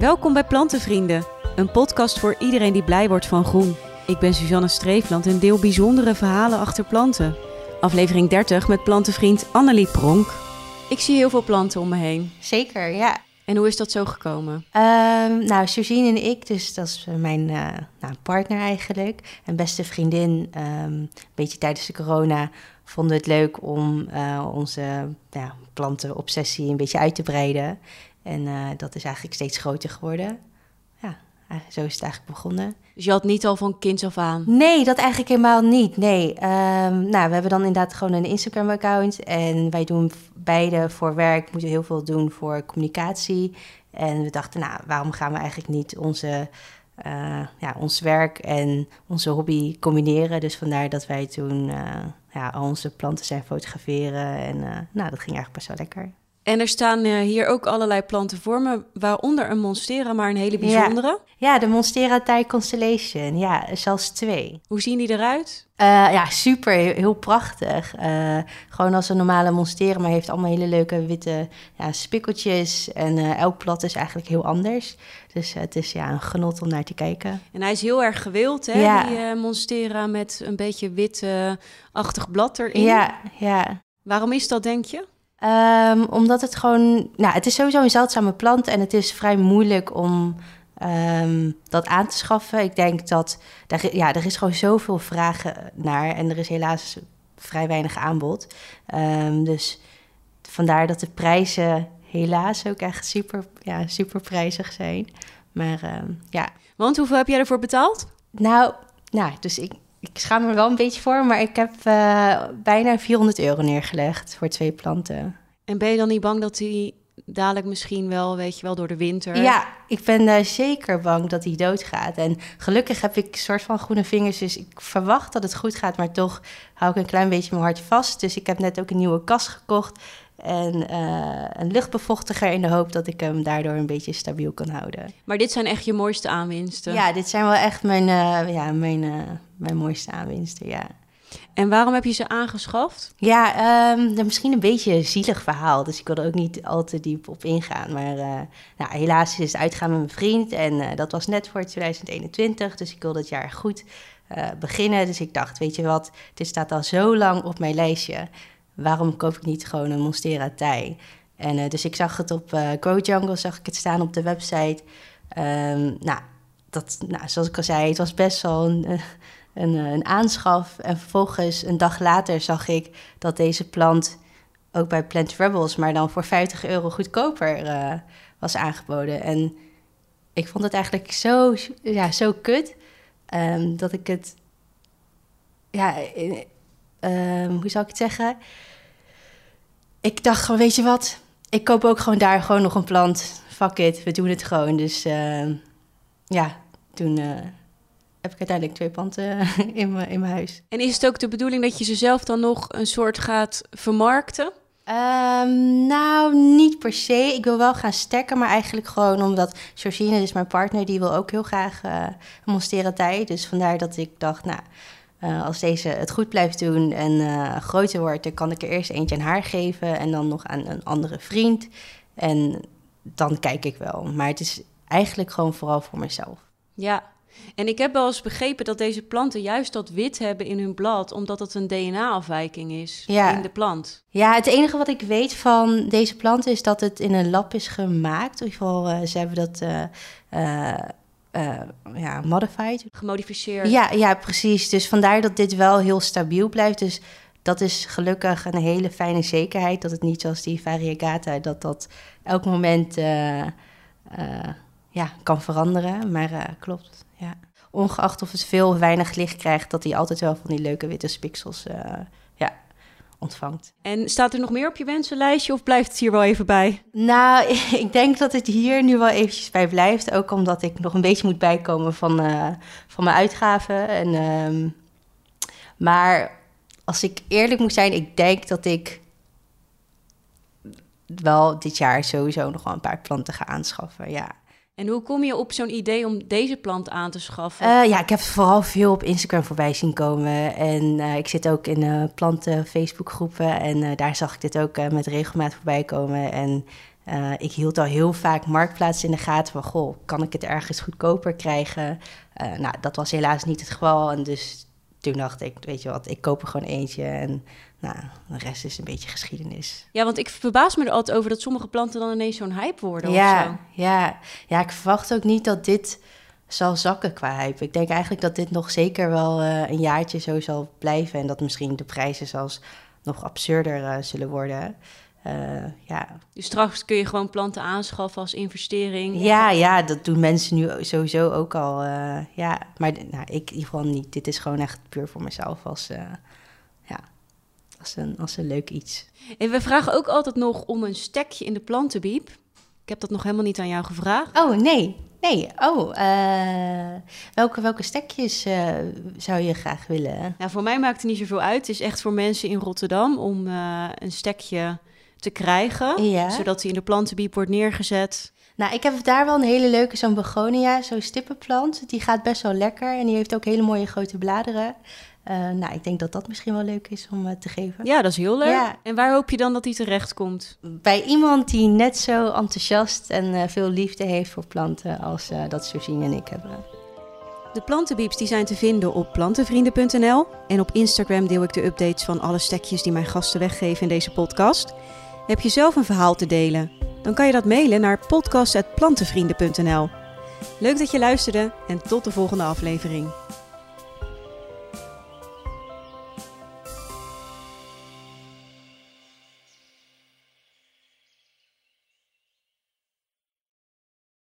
Welkom bij Plantenvrienden, een podcast voor iedereen die blij wordt van groen. Ik ben Suzanne Streefland en deel bijzondere verhalen achter planten. Aflevering 30 met plantenvriend Annelie Pronk. Ik zie heel veel planten om me heen. Zeker, ja. En hoe is dat zo gekomen? Ehm, nou, Georgine en ik, dus dat is mijn eh, nou, partner eigenlijk, en beste vriendin, ehm, een beetje tijdens de corona, vonden we het leuk om uh, onze ja, plantenobsessie een beetje uit te breiden. En uh, dat is eigenlijk steeds groter geworden. Ja, zo is het eigenlijk begonnen. Dus je had niet al van kinds af aan? Nee, dat eigenlijk helemaal niet. Nee. Um, nou, we hebben dan inderdaad gewoon een Instagram-account. En wij doen beide voor werk, moeten heel veel doen voor communicatie. En we dachten, nou, waarom gaan we eigenlijk niet onze, uh, ja, ons werk en onze hobby combineren? Dus vandaar dat wij toen uh, ja, al onze planten zijn fotograferen. En uh, nou, dat ging eigenlijk best wel lekker. En er staan uh, hier ook allerlei planten voor me, waaronder een monstera, maar een hele bijzondere. Ja, ja de Monstera Thai Constellation. Ja, zelfs twee. Hoe zien die eruit? Uh, ja, super. Heel, heel prachtig. Uh, gewoon als een normale monstera, maar heeft allemaal hele leuke witte ja, spikkeltjes. En elk plat is eigenlijk heel anders. Dus het is ja, een genot om naar te kijken. En hij is heel erg gewild, hè? Ja. Die monstera met een beetje witte-achtig blad erin. Ja, ja. Waarom is dat, denk je? Um, omdat het gewoon, nou, het is sowieso een zeldzame plant en het is vrij moeilijk om um, dat aan te schaffen. Ik denk dat, daar, ja, er is gewoon zoveel vragen naar en er is helaas vrij weinig aanbod. Um, dus vandaar dat de prijzen helaas ook echt super, ja, super prijzig zijn. Maar ja. Want hoeveel heb jij ervoor betaald? Nou, nou dus ik, ik schaam me wel een beetje voor, maar ik heb uh, bijna 400 euro neergelegd voor twee planten. En ben je dan niet bang dat die dadelijk misschien wel, weet je wel, door de winter... Ja, ik ben uh, zeker bang dat hij doodgaat. En gelukkig heb ik een soort van groene vingers, dus ik verwacht dat het goed gaat. Maar toch hou ik een klein beetje mijn hart vast. Dus ik heb net ook een nieuwe kast gekocht en uh, een luchtbevochtiger in de hoop dat ik hem daardoor een beetje stabiel kan houden. Maar dit zijn echt je mooiste aanwinsten? Ja, dit zijn wel echt mijn, uh, ja, mijn, mijn mooiste aanwinsten, ja. En waarom heb je ze aangeschaft? Ja, um, misschien een beetje een zielig verhaal. Dus ik wil er ook niet al te diep op ingaan. Maar nou, helaas is het uitgaan met mijn vriend. En dat was net voor 2021. Dus ik wil dat jaar goed beginnen. Dus ik dacht, weet je wat, dit staat al zo lang op mijn lijstje waarom koop ik niet gewoon een Monstera Thai? En dus ik zag het op uh, Go Jungle, zag ik het staan op de website. Um, nou, dat, nou, zoals ik al zei, het was best wel een, eh, een, een, aanschaf. En vervolgens, een dag later, zag ik dat deze plant ook bij Plant Rebels, maar dan voor 50 euro goedkoper uh, was aangeboden. En ik vond het eigenlijk zo, ja, zo kut um, dat ik het. Ja, um, hoe zou ik het zeggen? ik dacht gewoon, weet je wat? Ik koop ook gewoon daar gewoon nog een plant. Fuck it, we doen het gewoon. Dus uh, ja, toen heb ik uiteindelijk twee planten in mijn, in mijn huis. En is het ook de bedoeling dat je ze zelf dan nog een soort gaat vermarkten? Um, nou, niet per se. Ik wil wel gaan stekken, maar eigenlijk gewoon omdat Georgine, dus mijn partner, die wil ook heel graag uh, een tijd. Dus vandaar dat ik dacht, nou, uh, als deze het goed blijft doen en uh, groter wordt, dan kan ik er eerst eentje aan haar geven en dan nog aan een andere vriend. En dan kijk ik wel. Maar het is eigenlijk gewoon vooral voor mezelf. Ja, en ik heb wel eens begrepen dat deze planten juist dat wit hebben in hun blad, omdat het een DNA-afwijking is ja. in de plant. Ja, het enige wat ik weet van deze plant is dat het in een lab is gemaakt. In ieder geval, uh, ze hebben dat uh, ja, modified. Gemodificeerd. Ja, ja, precies. Dus vandaar dat dit wel heel stabiel blijft. Dus dat is gelukkig een hele fijne zekerheid. Dat het niet zoals die variegata, dat dat elk moment ja, kan veranderen. Maar klopt, ja. Ongeacht of het veel of weinig licht krijgt, dat hij altijd wel van die leuke witte spiksels ja, ontvangt. En staat er nog meer op je wensenlijstje of blijft het hier wel even bij? Nou, ik denk dat het hier nu wel eventjes bij blijft. Ook omdat ik nog een beetje moet bijkomen van, uh, van mijn uitgaven. En, um, maar als ik eerlijk moet zijn, ik denk dat ik wel dit jaar sowieso nog wel een paar planten ga aanschaffen. Ja. En hoe kom je op zo'n idee om deze plant aan te schaffen? Uh, ja, ik heb vooral veel op Instagram voorbij zien komen. En uh, ik zit ook in uh, planten Facebookgroepen. En daar zag ik dit ook met regelmaat voorbij komen. En ik hield al heel vaak marktplaats in de gaten van, goh, kan ik het ergens goedkoper krijgen? Nou, dat was helaas niet het geval. En dus toen dacht ik, weet je wat, ik koop er gewoon eentje en nou, de rest is een beetje geschiedenis. Ja, want ik verbaas me er altijd over dat sommige planten dan ineens zo'n hype worden. Ja, of zo. ja, ja, ik verwacht ook niet dat dit zal zakken qua hype. Ik denk eigenlijk dat dit nog zeker wel uh, een jaartje zo zal blijven en dat misschien de prijzen zelfs nog absurder uh, zullen worden. Uh, ja. Dus straks kun je gewoon planten aanschaffen als investering? Ja, ja dat doen mensen nu sowieso ook al. Uh, ja, maar nou, ik in ieder geval niet. Dit is gewoon echt puur voor mezelf als, uh, ja, als, een, als een leuk iets. En we vragen ook altijd nog om een stekje in de plantenbiep. Ik heb dat nog helemaal niet aan jou gevraagd. Oh, nee. Nee, oh, welke, welke stekjes zou je graag willen? Nou, voor mij maakt het niet zoveel uit. Het is echt voor mensen in Rotterdam om een stekje te krijgen, ja. zodat hij in de plantenbiep wordt neergezet. Nou, ik heb daar wel een hele leuke, zo'n begonia, zo'n stippenplant. Die gaat best wel lekker en die heeft ook hele mooie grote bladeren. Uh, nou, ik denk dat dat misschien wel leuk is om uh, te geven. Ja, dat is heel leuk. Ja. En waar hoop je dan dat hij terecht komt? Bij iemand die net zo enthousiast en uh, veel liefde heeft voor planten als dat Susie en ik hebben. De plantenbieps die zijn te vinden op plantenvrienden.nl. En op Instagram deel ik de updates van alle stekjes die mijn gasten weggeven in deze podcast. Heb je zelf een verhaal te delen? Dan kan je dat mailen naar podcast.plantenvrienden.nl. Leuk dat je luisterde en tot de volgende aflevering.